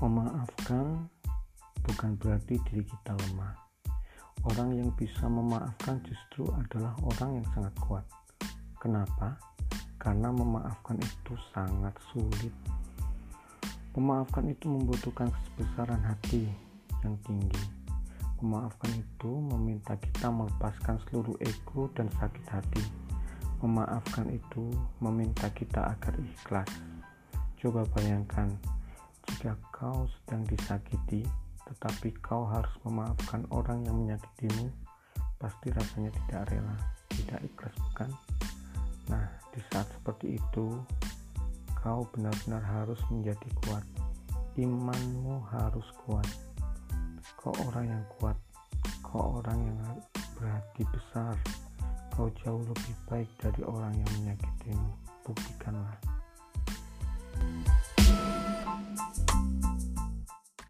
Memaafkan bukan berarti diri kita lemah. Orang yang bisa memaafkan justru adalah orang yang sangat kuat. Kenapa? Karena memaafkan itu sangat sulit. Memaafkan itu membutuhkan kebesaran hati yang tinggi. Memaafkan itu meminta kita melepaskan seluruh ego dan sakit hati. Memaafkan itu meminta kita agar ikhlas. Coba bayangkan jika kau sedang disakiti, tetapi kau harus memaafkan orang yang menyakitimu, pasti rasanya tidak rela, tidak ikhlas, bukan? Nah, di saat seperti itu, kau benar-benar harus menjadi kuat. Imanmu harus kuat. Kau orang yang kuat, kau orang yang berhati besar. Kau jauh lebih baik dari orang yang menyakitimu.